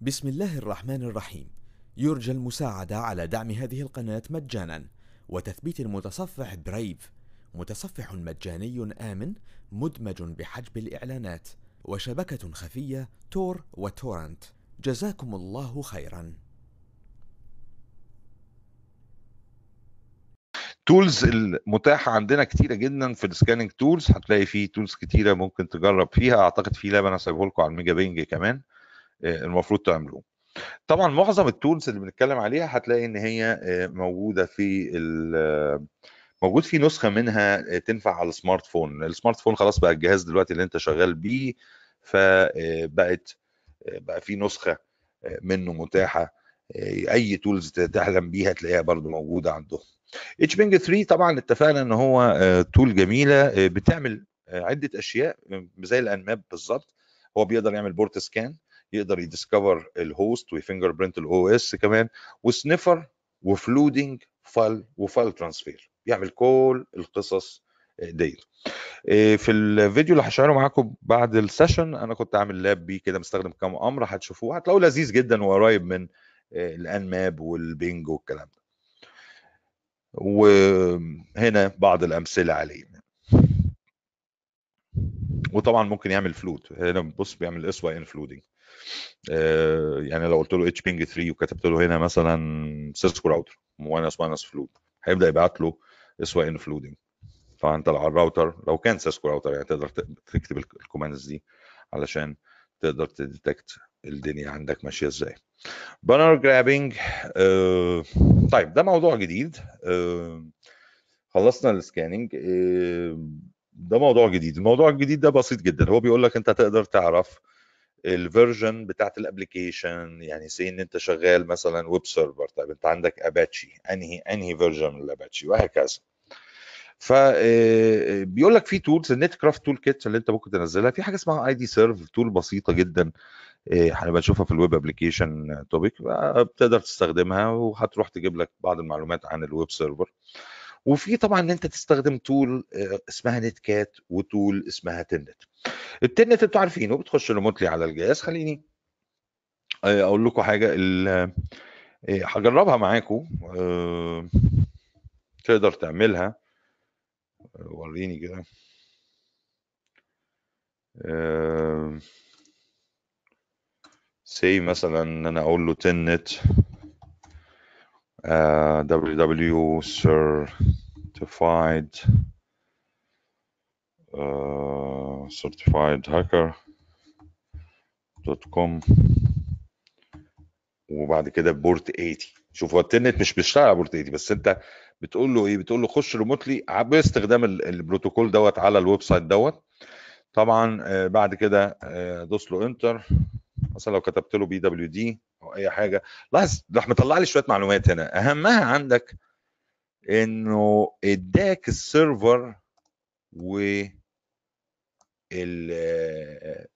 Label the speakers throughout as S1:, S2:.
S1: بسم الله الرحمن الرحيم. يرجى المساعدة على دعم هذه القناة مجانا. وتثبيت المتصفح برايف متصفح مجاني آمن مدمج بحجب الإعلانات. وشبكة خفية تور وتورنت. جزاكم الله خيرا.
S2: tools المتاحة عندنا كتيرة جدا في ال scanning tools هتلاقي فيه tools كتيرة ممكن تجرب فيها. أعتقد في lab أنا سايبه لكم على الميجا بينج كمان. المفروض تعملوه. طبعا معظم ال tools اللي بنتكلم عليها هتلاقي إن هي آه، موجودة في ال- موجود في نسخة منها آه، تنفع على ال smart phone. ال smart phone خلاص بقى الجهاز دلوقتي اللي أنت شغال بيه فبقت بقى في نسخة آه، منه متاحة آه، أي tools تحلم بيها تلاقيها برضو موجودة عندهم. hping 3 طبعا اتفقنا إن هو آه، tool جميلة آه، بتعمل آه، عدة أشياء آه، زي ال Nmap بالظبط. هو بيقدر يعمل port scan يقدر ي discover ال host وي fingerprint ال OS كمان و sniffer و flooding file و file transfer. بيعمل كل القصص آه، ديت آه، في الفيديو اللي هشيره معاكم بعد ال session أنا كنت عامل lab بيه كده مستخدم كام أمر هتشوفوه هتلاقوه لذيذ جدا وقريب من ال Nmap وال ping والكلام ده. وهنا بعض الأمثلة عليه. وطبعا ممكن يعمل flood. هنا بص بيعمل SYN flooding يعني لو قلت له hping 3 وكتبت له هنا مثلا Cisco router minus minus flood هيبدأ يبعت له SYN flooding طبعا انت على الراوتر لو كان Cisco router يعني تقدر تكتب ال commands دي علشان تقدر ت detect الدنيا عندك ماشية إزاي. banner grabbing آه طيب ده موضوع جديد. آه خلصنا ال scanning آه ده موضوع جديد. الموضوع الجديد ده بسيط جدا. هو بيقول لك أنت تقدر تعرف ال version بتاعت ال application يعني say إن أنت شغال مثلا web server طيب أنت عندك اباتشي أنهي أنهي version من الاباتشي وهكذا. فبيقول لك في tools ال Netcraft toolkit اللي أنت ممكن تنزلها. في حاجة اسمها ID Serve tool بسيطة جدا هنبقى نشوفها في ال web application topic بتقدر تستخدمها وهتروح تجيب لك بعض المعلومات عن ال web server وفي طبعا إن أنت تستخدم tool اسمها Netcat و tool اسمها Telnet. ال Telnet أنتوا عارفينه بتخش remotely على الجهاز خليني أقول لكم حاجة هجربها معاكم تقدر تعملها. وريني كده. say مثلا إن أنا أقول له Telnet. Www certified uh, certified hacker dot com وبعد كده port 80 شوف هو ال Telnet مش بيشتغل على port 80 بس انت بتقول له إيه؟ بتقول له خش remotely باستخدام البروتوكول دوت على ال website دوت. طبعا بعد كده دوس له enter مثلا لو كتبت له PWD. أو أي حاجة. لاحظ راح مطلع لي شوية معلومات هنا. أهمها عندك إنه اداك ال server و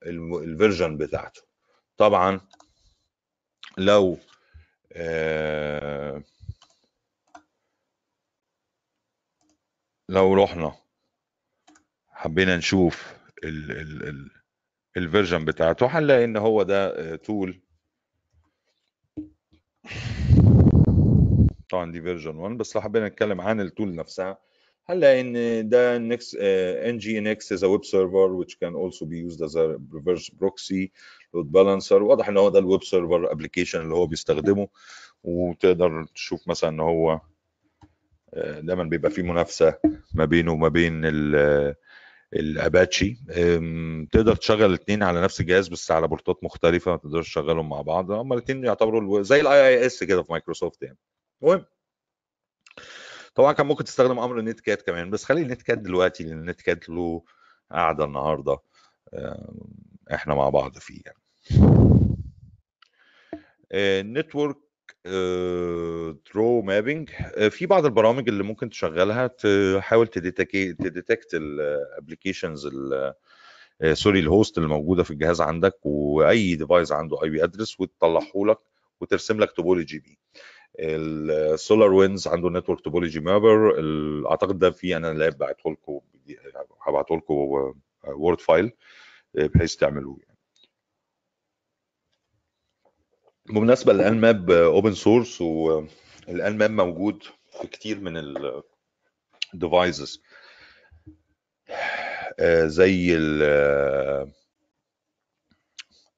S2: ال version بتاعته. طبعا لو آه لو رحنا حبينا نشوف ال ال ال ال version بتاعته هنلاقي إن هو ده tool طبعا دي version 1 بس لو حبينا نتكلم عن ال tool نفسها هنلاقي إن ده Nginx NGINX is a web server which can also be used as a reverse load balancer. واضح إن هو ده ال web server application اللي هو بيستخدمه وتقدر تشوف مثلا إن هو دايما بيبقى في منافسة ما بينه وما بين الاباتشي تقدر تشغل الاثنين على نفس الجهاز بس على port ات مختلفة ما تقدرش تشغلهم مع بعض. هما الاثنين يعتبروا زي ال IIS كده في مايكروسوفت يعني. المهم. طبعا كان ممكن تستخدم أمر Netcat كمان بس خلي ال Netcat دلوقتي لأن ال Netcat له قاعدة النهارده إحنا مع بعض فيه يعني. network draw mapping في بعض البرامج اللي ممكن تشغلها تحاول ت detect ال applications sorry ال host اللي موجودة في الجهاز عندك وأي device عنده IP address وتطلعه لك وترسم لك topology بيه. ال SolarWinds عنده Network Topology Mapper أعتقد ده في أنا lab بعته لكم هبعته لكم Word file بحيث تعملوه يعني. بمناسبه ال Nmap open source وال Nmap موجود في كتير من ال devices زي ال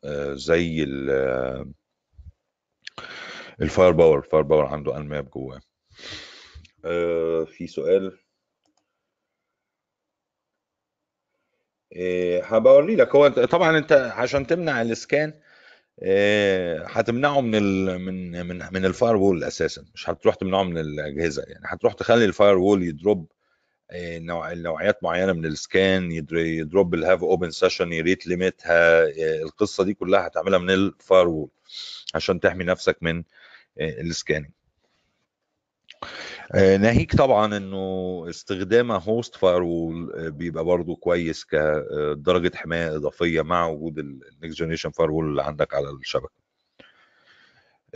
S2: آه، زي ال ال Firepower ال Firepower عنده Nmap جواه. آه، في سؤال. إيه، هوري لك. هو طبعا أنت عشان تمنع ال scan إيه، هتمنعه من ال من من من ال firewall أساسا. مش هتروح تمنعه من الأجهزة. يعني هتروح تخلي ال firewall ي drop إيه، نوع نوعيات معينة من السكان يدروب الهاف اوبن سيشن يريت ليميتها القصة دي كلها هتعملها من ال firewall عشان تحمي نفسك من ال scanning آه، ناهيك طبعا إنه استخدام host firewall بيبقى برضو كويس كدرجة حماية إضافية مع وجود ال next generation firewall اللي عندك على الشبكة.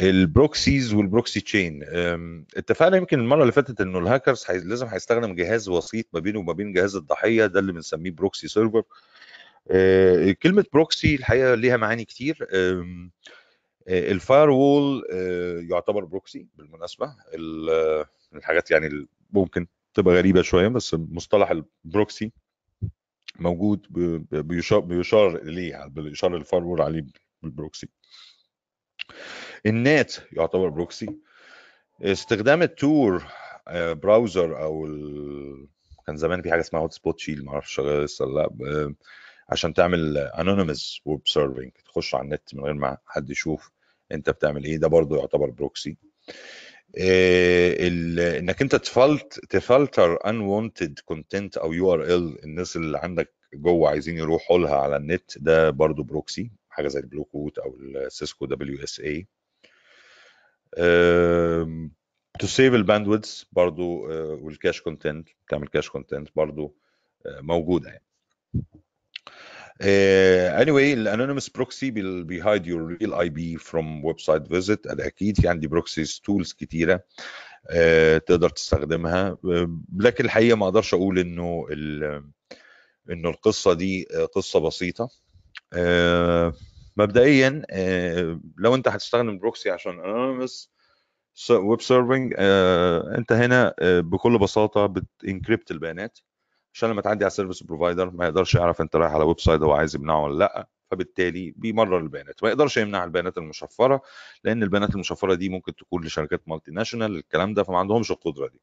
S2: ال proxies وال proxy chain اتفقنا يمكن المرة اللي فاتت إنه الهاكرز حي... لازم هيستخدم جهاز وسيط ما بينه وما بين جهاز الضحية ده اللي بنسميه proxy server آه، كلمة proxy الحقيقة ليها معاني كتير. ال firewall آه، يعتبر proxy بالمناسبة. الحاجات يعني ممكن تبقى غريبة شوية بس مصطلح ال proxy موجود بيشار بيشار اليه بالاشاره ال fire عليه بال proxy. ال NAT يعتبر proxy. استخدام ال Tor آه، browser أو ال... كان زمان في حاجة اسمها Hotspot Shield ما أعرفش شغال لسه لأ عشان تعمل anonymous web surfing تخش على النت من غير ما حد يشوف. انت بتعمل إيه. ده برضه يعتبر proxy. آه، انك انت تفلت ت filter unwanted content أو URL الناس اللي عندك جوه عايزين يروحوا لها على النت ده برضو proxy. حاجة زي ال Blue Coat أو ال Cisco WSA to save ال bandwidth برضو آه، وال cache content تعمل cache content برضو آه، موجودة يعني. Anyway ال anonymous proxy بي hide your real IP from website visit أكيد في عندي proxies tools كتيرة uh, تقدر تستخدمها. uh, لكن الحقيقة ما أقدرش أقول إنه إنه القصة دي قصة بسيطة. مبدئيا لو أنت هتستخدم proxy عشان anonymous web surfing أنت هنا بكل بساطة بت encrypt البيانات. عشان لما تعدي على ال service provider ما يقدرش يعرف انت رايح على website هو عايز يمنعه ولا لأ فبالتالي بيمرر البيانات. ما يقدرش يمنع البيانات المشفرة لأن البيانات المشفرة دي ممكن تكون لشركات multinational الكلام ده فما عندهمش القدرة دي.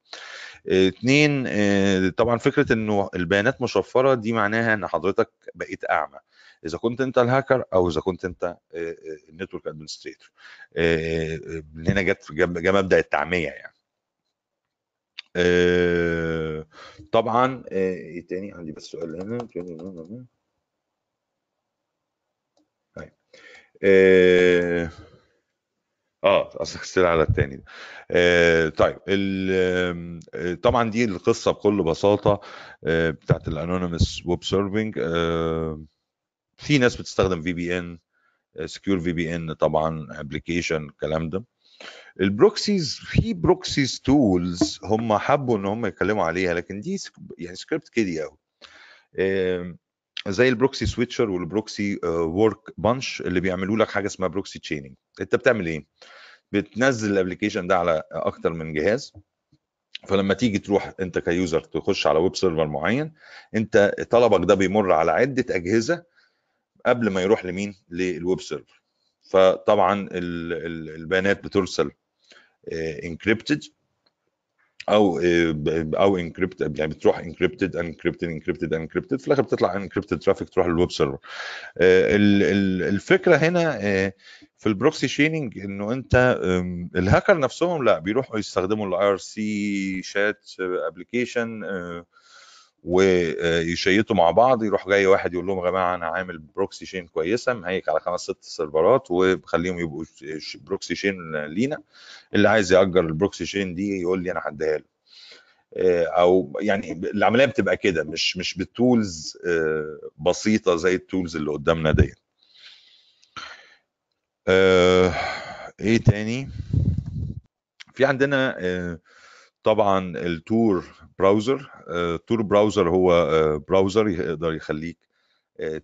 S2: اثنين آه، طبعا فكرة إنه البيانات مشفرة دي معناها إن حضرتك بقيت أعمى. إذا كنت أنت الهاكر أو إذا كنت أنت ال network administrator من هنا جت جا مبدأ التعمية يعني. آه، طبعا آه، إيه تاني؟ عندي بس سؤال هنا طيب. آه, آه أصل على التاني آه طيب طبعا دي القصة بكل بساطة آه بتاعت ال anonymous web surfing في ناس بتستخدم في بي ان سكيور في بي ان طبعا application الكلام ده. ال proxies في proxies tools هم حبوا إن هم يتكلموا عليها لكن دي يعني script kiddie قوي زي ال Proxy Switcher وال Proxy Workbench اللي بيعملوا لك حاجة اسمها proxy chaining أنت بتعمل إيه؟ بتنزل ال application ده على أكتر من جهاز. فلما تيجي تروح أنت ك user تخش على web server معين أنت طلبك ده بيمر على عدة أجهزة قبل ما يروح لمين؟ لل web server فطبعا البيانات بترسل encrypted أو أو encrypt يعني بتروح encrypted encrypted encrypted encrypted في الآخر بتطلع encrypted traffic تروح لل web server الفكرة هنا آه، في ال proxy chaining إنه أنت الهاكر نفسهم لا بيروحوا يستخدموا ال IRC chat application ويشيتوا مع بعض يروح جاي واحد يقول لهم يا جماعة أنا عامل proxy chain كويسة مهيك على خمس ست سيرفرات وبخليهم يبقوا proxy chain لينا. اللي عايز يأجر ال proxy chain دي يقول لي أنا هديها له. آه، أو يعني العملية بتبقى كده مش مش بال tools آه، بسيطة زي ال tools اللي قدامنا ديت آه، إيه تاني؟ في عندنا طبعا ال Tor browser ال Tor browser هو browser يقدر يخليك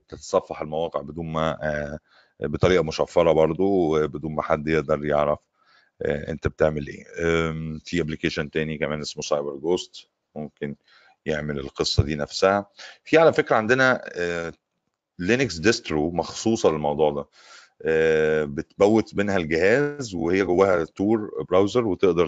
S2: تتصفح المواقع بدون ما بطريقة مشفرة برضو بدون ما حد يقدر يعرف انت بتعمل إيه. في application تاني كمان اسمه CyberGhost ممكن يعمل القصة دي نفسها. في على فكرة عندنا Linux distro مخصوصة للموضوع ده بت boot منها الجهاز وهي جواها Tor browser وتقدر